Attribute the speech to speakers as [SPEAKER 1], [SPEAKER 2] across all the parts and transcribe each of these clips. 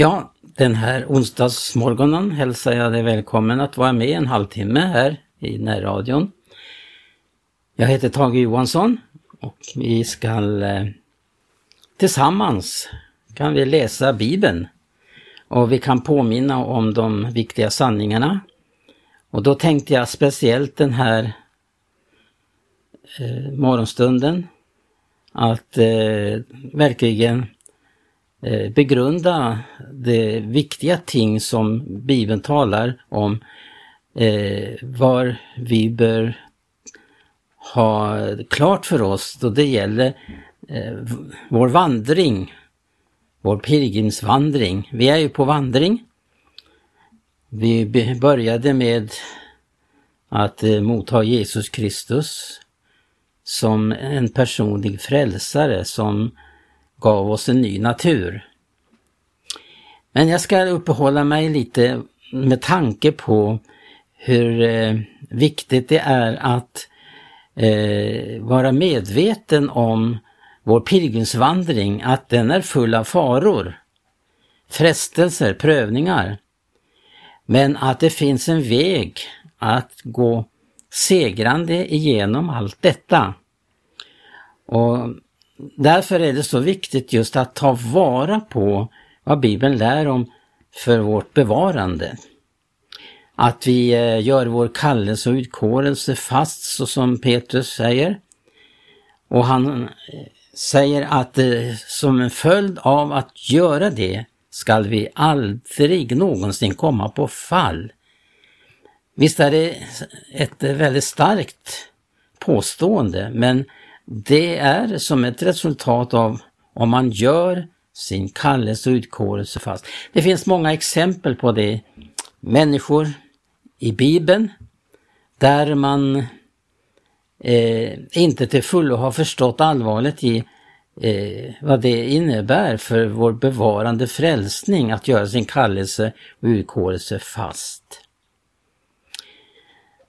[SPEAKER 1] Ja, den här onsdagsmorgonen hälsar jag dig välkommen att vara med en halvtimme här i närradion. Jag heter Tage Johansson och vi ska eh, tillsammans kan vi läsa Bibeln och vi kan påminna om de viktiga sanningarna. Och då tänkte jag speciellt den här eh, morgonstunden att eh, verkligen Eh, begrunda de viktiga ting som Bibeln talar om, eh, var vi bör ha klart för oss då det gäller eh, vår vandring, vår pilgrimsvandring. Vi är ju på vandring. Vi började med att eh, motta Jesus Kristus som en personlig frälsare som gav oss en ny natur. Men jag ska uppehålla mig lite med tanke på hur eh, viktigt det är att eh, vara medveten om vår pilgrimsvandring, att den är full av faror, frestelser, prövningar. Men att det finns en väg att gå segrande igenom allt detta. Och därför är det så viktigt just att ta vara på vad Bibeln lär om för vårt bevarande. Att vi eh, gör vår kallelse och utkårelse fast så som Petrus säger. Och han eh, säger att eh, som en följd av att göra det skall vi aldrig någonsin komma på fall. Visst är det ett väldigt starkt påstående men det är som ett resultat av om man gör sin kallelse och utkårelse fast. Det finns många exempel på det. Människor i Bibeln där man eh, inte till fullo har förstått allvaret i eh, vad det innebär för vår bevarande frälsning att göra sin kallelse och utkårelse fast.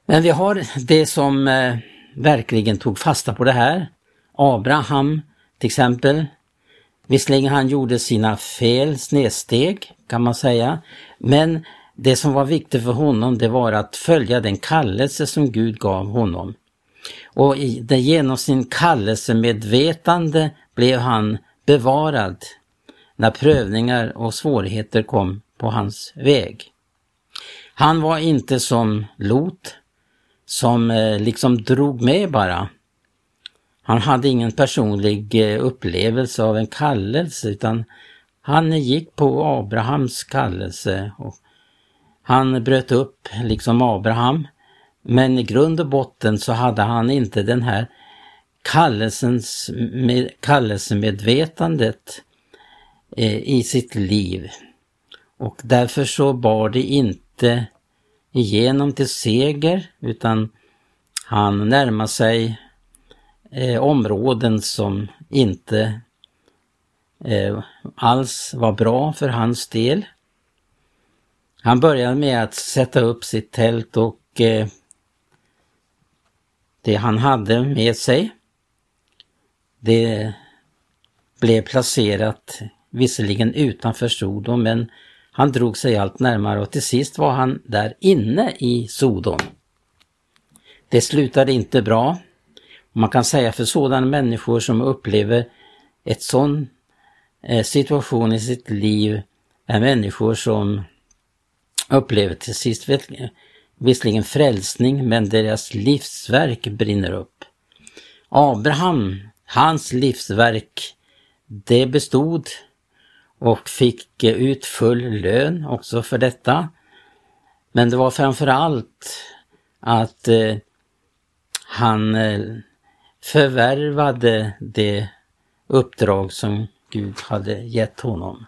[SPEAKER 1] Men vi har det som eh, verkligen tog fasta på det här. Abraham till exempel. Visserligen han gjorde sina fel, snedsteg kan man säga, men det som var viktigt för honom det var att följa den kallelse som Gud gav honom. Och det, genom sin kallelsemedvetande blev han bevarad när prövningar och svårigheter kom på hans väg. Han var inte som Lot som eh, liksom drog med bara. Han hade ingen personlig eh, upplevelse av en kallelse utan han gick på Abrahams kallelse och han bröt upp liksom Abraham. Men i grund och botten så hade han inte den här kallelsens, med, kallelsemedvetandet eh, i sitt liv. Och därför så bar det inte igenom till seger utan han närmar sig eh, områden som inte eh, alls var bra för hans del. Han började med att sätta upp sitt tält och eh, det han hade med sig det blev placerat visserligen utanför Sodom men han drog sig allt närmare och till sist var han där inne i Sodom. Det slutade inte bra. Man kan säga för sådana människor som upplever ett sån eh, situation i sitt liv är människor som upplever till sist visserligen frälsning men deras livsverk brinner upp. Abraham, hans livsverk, det bestod och fick eh, ut full lön också för detta. Men det var framförallt att eh, han eh, förvärvade det uppdrag som Gud hade gett honom.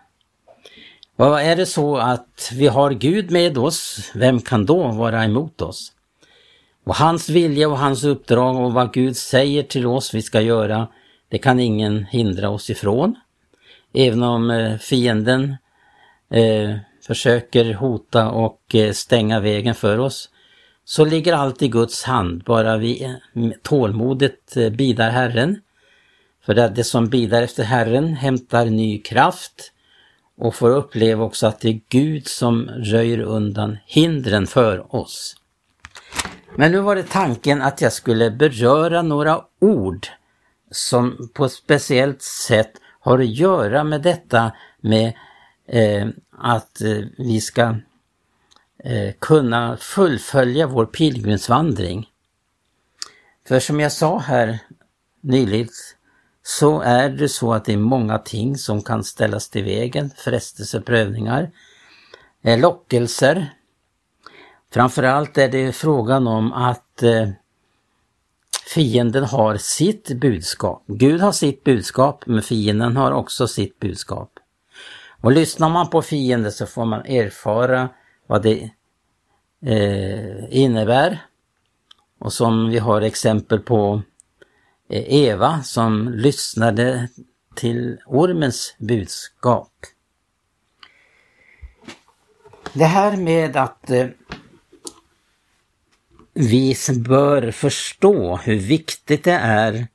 [SPEAKER 1] Och är det så att vi har Gud med oss, vem kan då vara emot oss? Och hans vilja och hans uppdrag och vad Gud säger till oss vi ska göra, det kan ingen hindra oss ifrån. Även om eh, fienden eh, försöker hota och eh, stänga vägen för oss, så ligger allt i Guds hand, bara vi tålmodigt bidar Herren. För det som bidar efter Herren hämtar ny kraft och får uppleva också att det är Gud som röjer undan hindren för oss. Men nu var det tanken att jag skulle beröra några ord som på ett speciellt sätt har att göra med detta med eh, att eh, vi ska eh, kunna fullfölja vår pilgrimsvandring. För som jag sa här nyligen så är det så att det är många ting som kan ställas till vägen, frestelseprövningar, eh, lockelser. Framförallt är det frågan om att eh, fienden har sitt budskap. Gud har sitt budskap, men fienden har också sitt budskap. Och lyssnar man på fienden så får man erfara vad det eh, innebär. Och som vi har exempel på eh, Eva som lyssnade till ormens budskap. Det här med att eh, vi bör förstå hur viktigt det är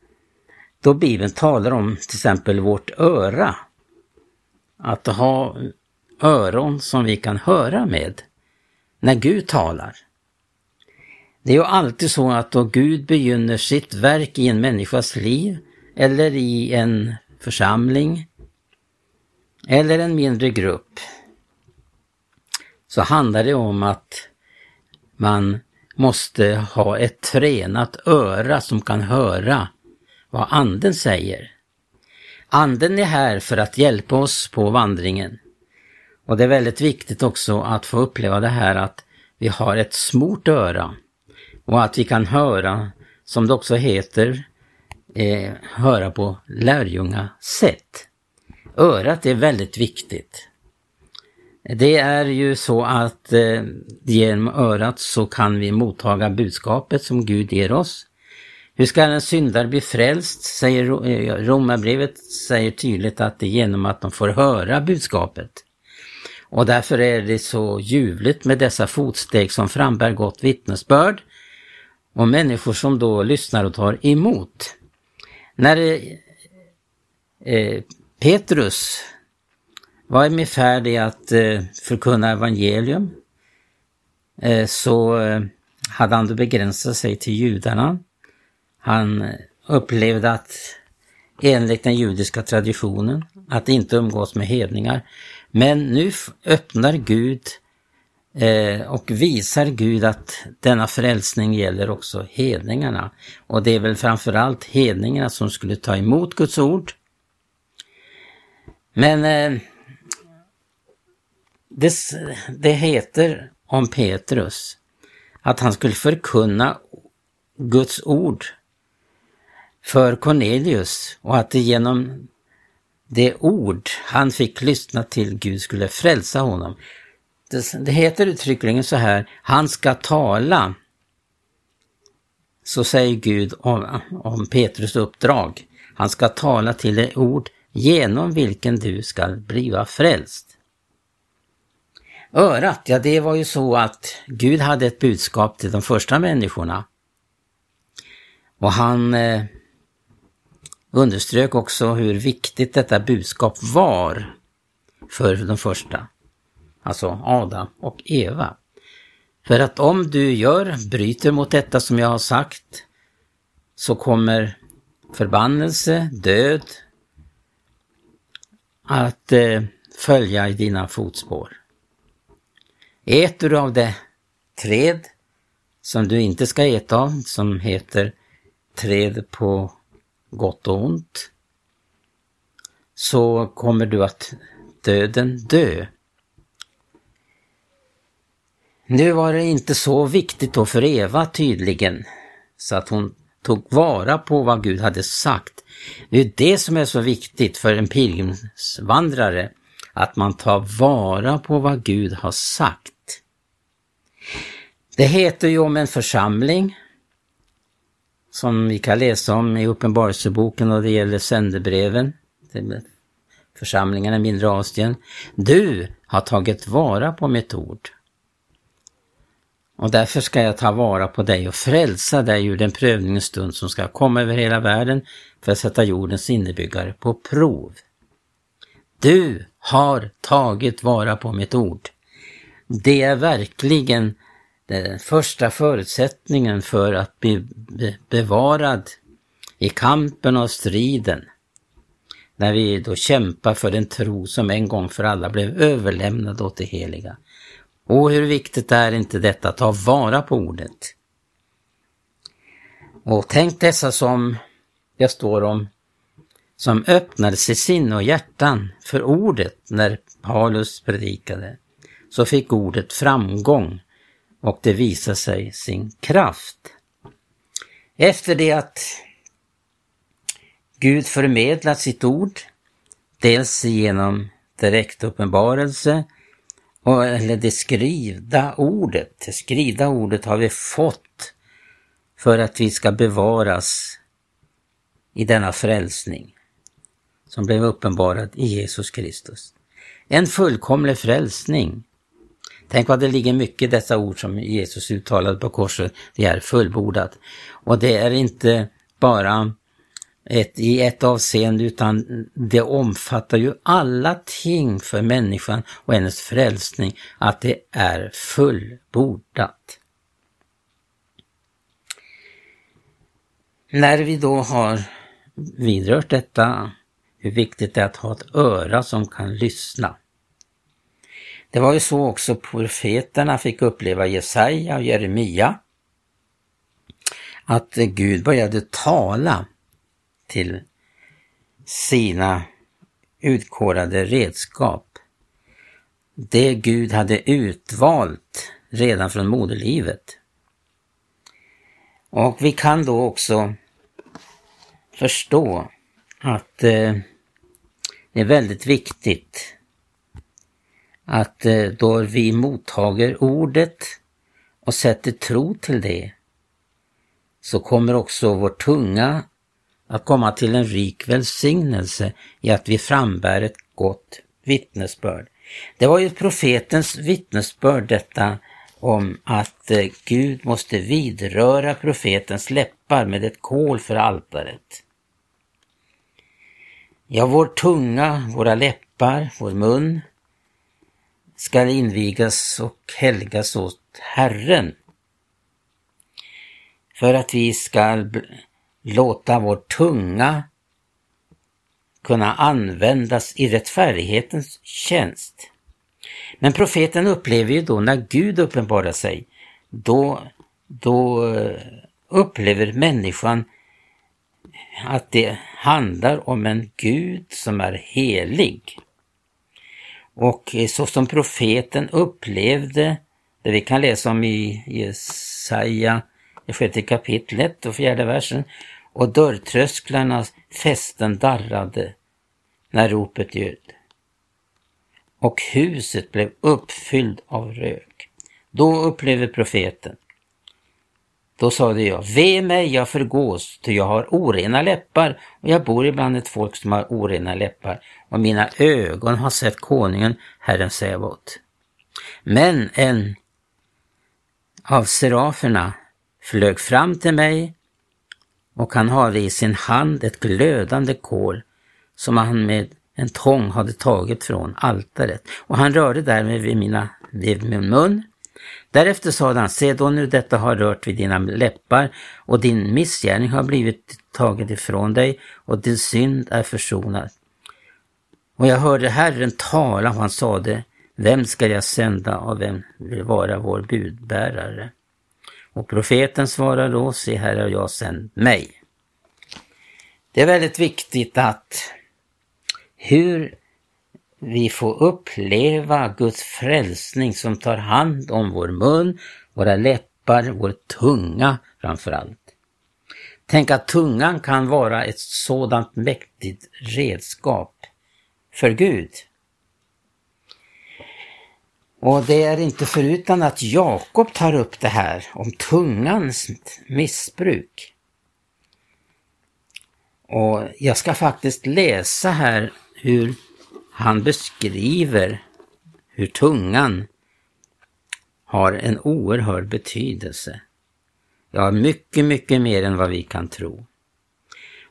[SPEAKER 1] då Bibeln talar om till exempel vårt öra. Att ha öron som vi kan höra med när Gud talar. Det är ju alltid så att då Gud begynner sitt verk i en människas liv eller i en församling eller en mindre grupp så handlar det om att man måste ha ett tränat öra som kan höra vad anden säger. Anden är här för att hjälpa oss på vandringen. Och det är väldigt viktigt också att få uppleva det här att vi har ett smort öra och att vi kan höra, som det också heter, eh, höra på lärjunga sätt. Örat är väldigt viktigt. Det är ju så att eh, genom örat så kan vi mottaga budskapet som Gud ger oss. Hur ska en syndare bli frälst? Säger eh, Romarbrevet säger tydligt att det är genom att de får höra budskapet. Och därför är det så ljuvligt med dessa fotsteg som frambär gott vittnesbörd och människor som då lyssnar och tar emot. När eh, eh Petrus var i min färd i att eh, förkunna evangelium eh, så eh, hade han då begränsat sig till judarna. Han upplevde att enligt den judiska traditionen att inte umgås med hedningar. Men nu öppnar Gud eh, och visar Gud att denna frälsning gäller också hedningarna. Och det är väl framförallt hedningarna som skulle ta emot Guds ord. Men eh, det, det heter om Petrus att han skulle förkunna Guds ord för Cornelius och att det genom det ord han fick lyssna till Gud skulle frälsa honom. Det, det heter uttryckligen så här, han ska tala. Så säger Gud om, om Petrus uppdrag. Han ska tala till det ord genom vilken du ska bliva frälst. Örat, ja det var ju så att Gud hade ett budskap till de första människorna. Och han eh, underströk också hur viktigt detta budskap var för de första. Alltså Adam och Eva. För att om du gör, bryter mot detta som jag har sagt, så kommer förbannelse, död att eh, följa i dina fotspår. Äter du av det träd som du inte ska äta av, som heter träd på gott och ont, så kommer du att döden dö. Nu var det inte så viktigt då för Eva tydligen, så att hon tog vara på vad Gud hade sagt. Det är det som är så viktigt för en pilgrimsvandrare, att man tar vara på vad Gud har sagt. Det heter ju om en församling som vi kan läsa om i Uppenbarelseboken och det gäller sändebreven till församlingarna i mindre Asien. Du har tagit vara på mitt ord. Och därför ska jag ta vara på dig och frälsa dig ur den prövningens stund som ska komma över hela världen för att sätta jordens innebyggare på prov. Du har tagit vara på mitt ord. Det är verkligen den första förutsättningen för att bli bevarad i kampen och striden. När vi då kämpar för den tro som en gång för alla blev överlämnad åt det heliga. Och hur viktigt är inte detta att ta vara på ordet? Och tänk dessa som jag står om, som öppnade sitt sinne och hjärtan för ordet när Paulus predikade. Så fick ordet framgång och det visade sig sin kraft. Efter det att Gud förmedlat sitt ord, dels genom direkt uppenbarelse och, eller det skrivna ordet. Det skrivna ordet har vi fått för att vi ska bevaras i denna frälsning som blev uppenbarad i Jesus Kristus. En fullkomlig frälsning. Tänk vad det ligger mycket i dessa ord som Jesus uttalade på korset. Det är fullbordat. Och det är inte bara ett, i ett avseende utan det omfattar ju alla ting för människan och hennes frälsning, att det är fullbordat. När vi då har vidrört detta, hur viktigt det är att ha ett öra som kan lyssna. Det var ju så också profeterna fick uppleva Jesaja och Jeremia, att Gud började tala till sina utkorade redskap. Det Gud hade utvalt redan från moderlivet. Och vi kan då också förstå att eh, det är väldigt viktigt att eh, då vi mottager ordet och sätter tro till det så kommer också vår tunga att komma till en rik välsignelse i att vi frambär ett gott vittnesbörd. Det var ju profetens vittnesbörd detta om att eh, Gud måste vidröra profetens läppar med ett kol för altaret. Ja, vår tunga, våra läppar, vår mun skall invigas och helgas åt Herren. För att vi skall låta vår tunga kunna användas i rättfärdighetens tjänst. Men profeten upplever ju då när Gud uppenbarar sig, då, då eh, upplever människan att det handlar om en Gud som är helig. Och eh, så som profeten upplevde, det vi kan läsa om i Jesaja, i sjätte kapitlet och fjärde versen, och dörrtrösklarnas fästen darrade när ropet ljöd. Och huset blev uppfylld av rök. Då upplever profeten. Då sade jag, ve mig, jag förgås, ty jag har orena läppar och jag bor ibland ett folk som har orena läppar och mina ögon har sett konungen, Herren Sävot. Men en av seraferna flög fram till mig och han hade i sin hand ett glödande kol som han med en tång hade tagit från altaret och han rörde därmed vid, mina, vid min mun. Därefter sade han, se då nu detta har rört vid dina läppar och din missgärning har blivit taget ifrån dig och din synd är försonad. Och jag hörde Herren tala och han sade, vem ska jag sända och vem vill vara vår budbärare? Och profeten svarar då, se här har jag sänt mig. Det är väldigt viktigt att hur vi får uppleva Guds frälsning som tar hand om vår mun, våra läppar, vår tunga framför allt. Tänk att tungan kan vara ett sådant mäktigt redskap för Gud. Och det är inte förutan att Jakob tar upp det här om tungans missbruk. Och jag ska faktiskt läsa här hur han beskriver hur tungan har en oerhörd betydelse. Ja, mycket, mycket mer än vad vi kan tro.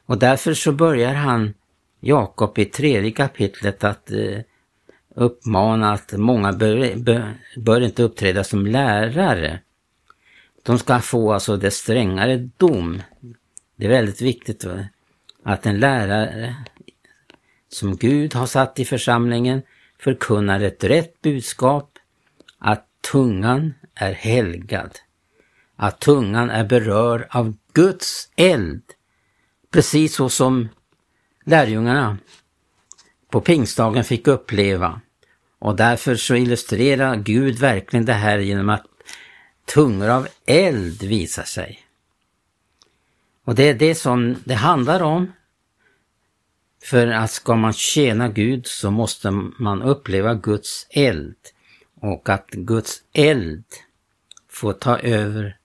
[SPEAKER 1] Och därför så börjar han, Jakob i tredje kapitlet, att eh, uppmana att många bör, bör, bör inte uppträda som lärare. De ska få alltså det strängare dom. Det är väldigt viktigt att en lärare som Gud har satt i församlingen förkunnar ett rätt budskap, att tungan är helgad, att tungan är berörd av Guds eld, precis så som lärjungarna på pingstdagen fick uppleva. Och därför så illustrerar Gud verkligen det här genom att tungor av eld visar sig. Och det är det som det handlar om. För att ska man tjäna Gud så måste man uppleva Guds eld. Och att Guds eld får ta över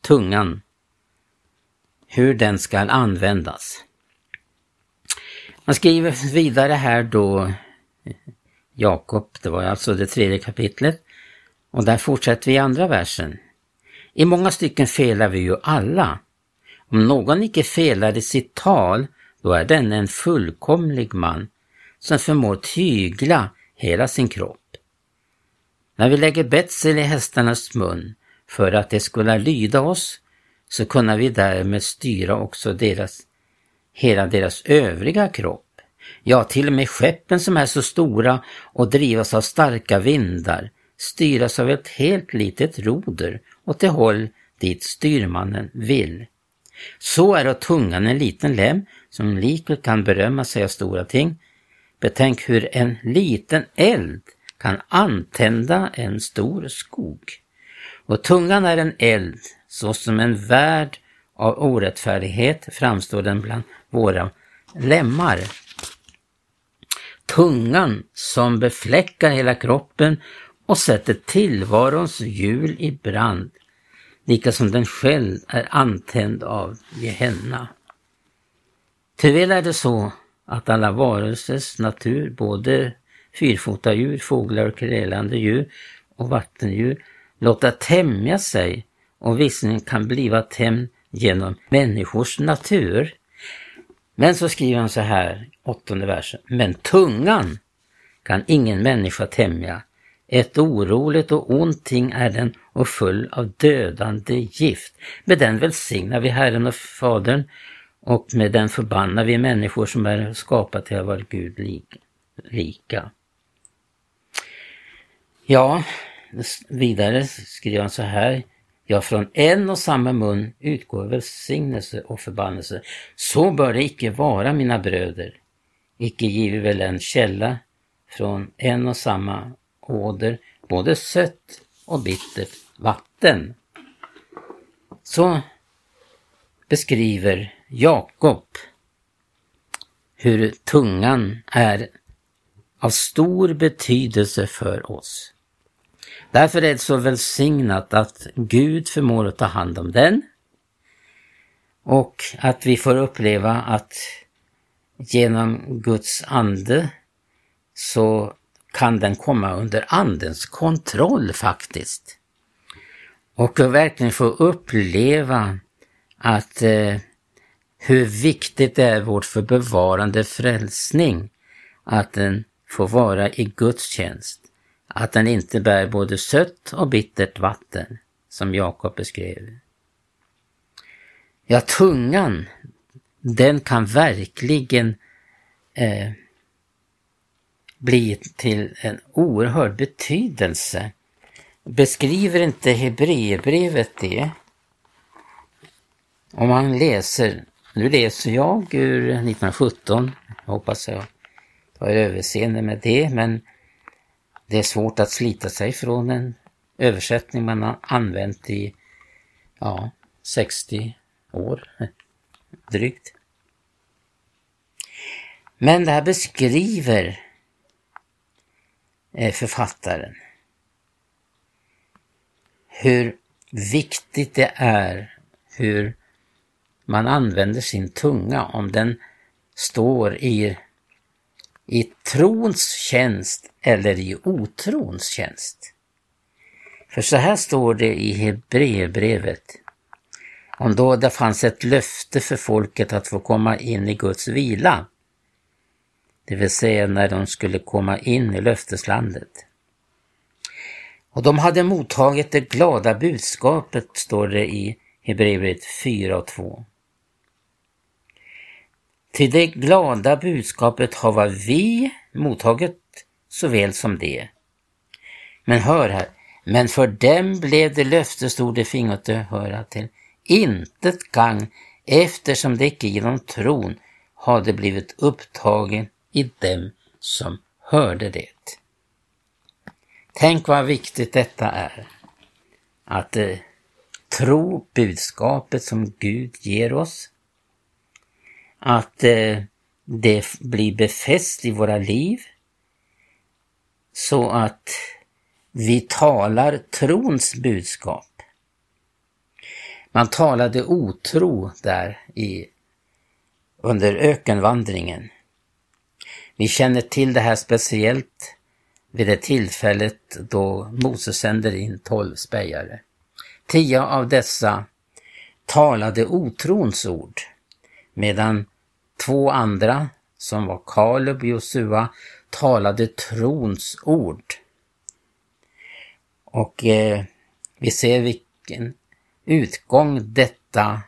[SPEAKER 1] tungan. Hur den ska användas. Man skriver vidare här då Jakob, det var alltså det tredje kapitlet. Och där fortsätter vi i andra versen. I många stycken felar vi ju alla. Om någon icke felar i sitt tal, då är den en fullkomlig man som förmår tygla hela sin kropp. När vi lägger betsel i hästarnas mun för att de skulle lyda oss, så kunna vi därmed styra också deras, hela deras övriga kropp. Ja, till och med skeppen som är så stora och drivas av starka vindar styras av ett helt litet roder åt det håll dit styrmannen vill. Så är då tungan en liten lem som likväl kan berömma sig av stora ting. Betänk hur en liten eld kan antända en stor skog. Och tungan är en eld, såsom en värld av orättfärdighet framstår den bland våra lemmar. Tungan som befläckar hela kroppen och sätter tillvarons hjul i brand, lika som den själv är antänd av Gehenna. Tyvärr är det så att alla varelsers natur, både fyrfotadjur, fåglar och krälande djur och vattendjur, låta tämja sig och visserligen kan bliva tämjd genom människors natur. Men så skriver han så här, åttonde versen. Men tungan kan ingen människa tämja. Ett oroligt och ont ting är den och full av dödande gift. Med den välsignar vi Herren och Fadern och med den förbannar vi människor som är skapade till att vara Gud lika. Ja, vidare skriver han så här. Ja, från en och samma mun utgår välsignelse och förbannelse. Så bör det icke vara, mina bröder. Icke giver väl en källa från en och samma åder både sött och bittert vatten. Så beskriver Jakob hur tungan är av stor betydelse för oss. Därför är det så välsignat att Gud förmår att ta hand om den och att vi får uppleva att genom Guds ande så kan den komma under andens kontroll faktiskt. Och verkligen få uppleva att eh, hur viktigt det är vårt för bevarande frälsning att den får vara i Guds tjänst. Att den inte bär både sött och bittert vatten, som Jakob beskrev. Ja, tungan, den kan verkligen eh, bli till en oerhörd betydelse. Beskriver inte Hebreerbrevet det? Om man läser, nu läser jag ur 1917, jag hoppas jag tar överseende med det, men det är svårt att slita sig från en översättning man har använt i ja, 60 år drygt. Men det här beskriver eh, författaren hur viktigt det är hur man använder sin tunga om den står i, i trons tjänst eller i otrons tjänst. För så här står det i Hebreerbrevet. Om då det fanns ett löfte för folket att få komma in i Guds vila. det vill säga när de skulle komma in i löfteslandet. Och de hade mottagit det glada budskapet, står det i Hebreerbrevet 4 och 2. Till det glada budskapet hava vi mottagit såväl som det. Men hör här, men för dem blev det löftesord de att höra till intet gagn eftersom det icke genom tron hade blivit upptagen i dem som hörde det. Tänk vad viktigt detta är. Att eh, tro budskapet som Gud ger oss. Att eh, det blir befäst i våra liv. Så att vi talar trons budskap. Man talade otro där i, under ökenvandringen. Vi känner till det här speciellt vid det tillfället då Moses sänder in tolv spejare. Tio av dessa talade otrons ord, medan två andra, som var Kaleb och Josua, talade trons ord. Och eh, vi ser vilken utgång detta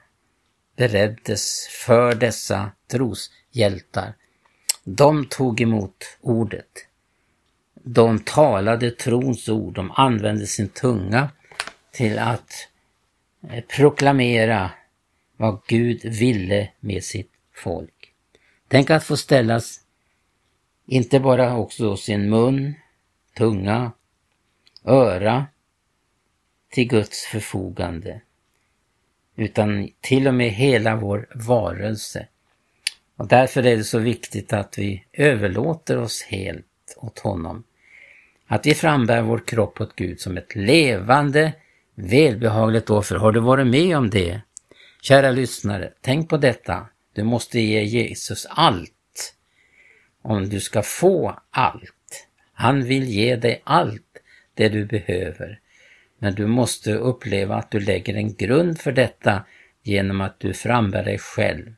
[SPEAKER 1] bereddes för dessa troshjältar. De tog emot ordet. De talade trons ord, de använde sin tunga till att eh, proklamera vad Gud ville med sitt folk. Tänk att få ställas, inte bara också sin mun, tunga, öra till Guds förfogande, utan till och med hela vår varelse. Och därför är det så viktigt att vi överlåter oss helt åt honom. Att vi frambär vår kropp åt Gud som ett levande, välbehagligt offer. Har du varit med om det? Kära lyssnare, tänk på detta. Du måste ge Jesus allt. Om du ska få allt. Han vill ge dig allt det du behöver. Men du måste uppleva att du lägger en grund för detta genom att du frambär dig själv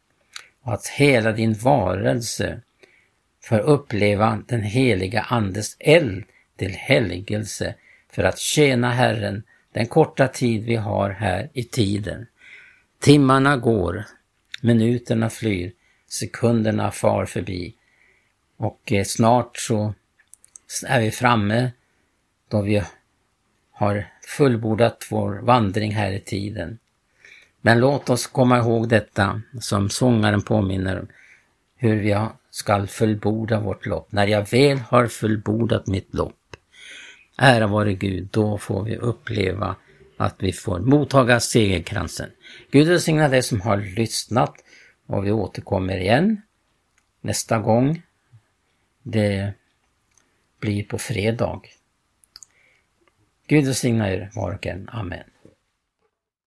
[SPEAKER 1] och att hela din varelse får uppleva den heliga Andes eld till helgelse för att tjäna Herren den korta tid vi har här i tiden. Timmarna går, minuterna flyr, sekunderna far förbi och eh, snart så är vi framme då vi har fullbordat vår vandring här i tiden. Men låt oss komma ihåg detta som sångaren påminner om, hur vi skall fullborda vårt lopp. När jag väl har fullbordat mitt lopp, ära vare Gud, då får vi uppleva att vi får mottaga segerkransen. Gud välsigna dig som har lyssnat och vi återkommer igen nästa gång. Det blir på fredag. Gud välsigna er var och en. Amen.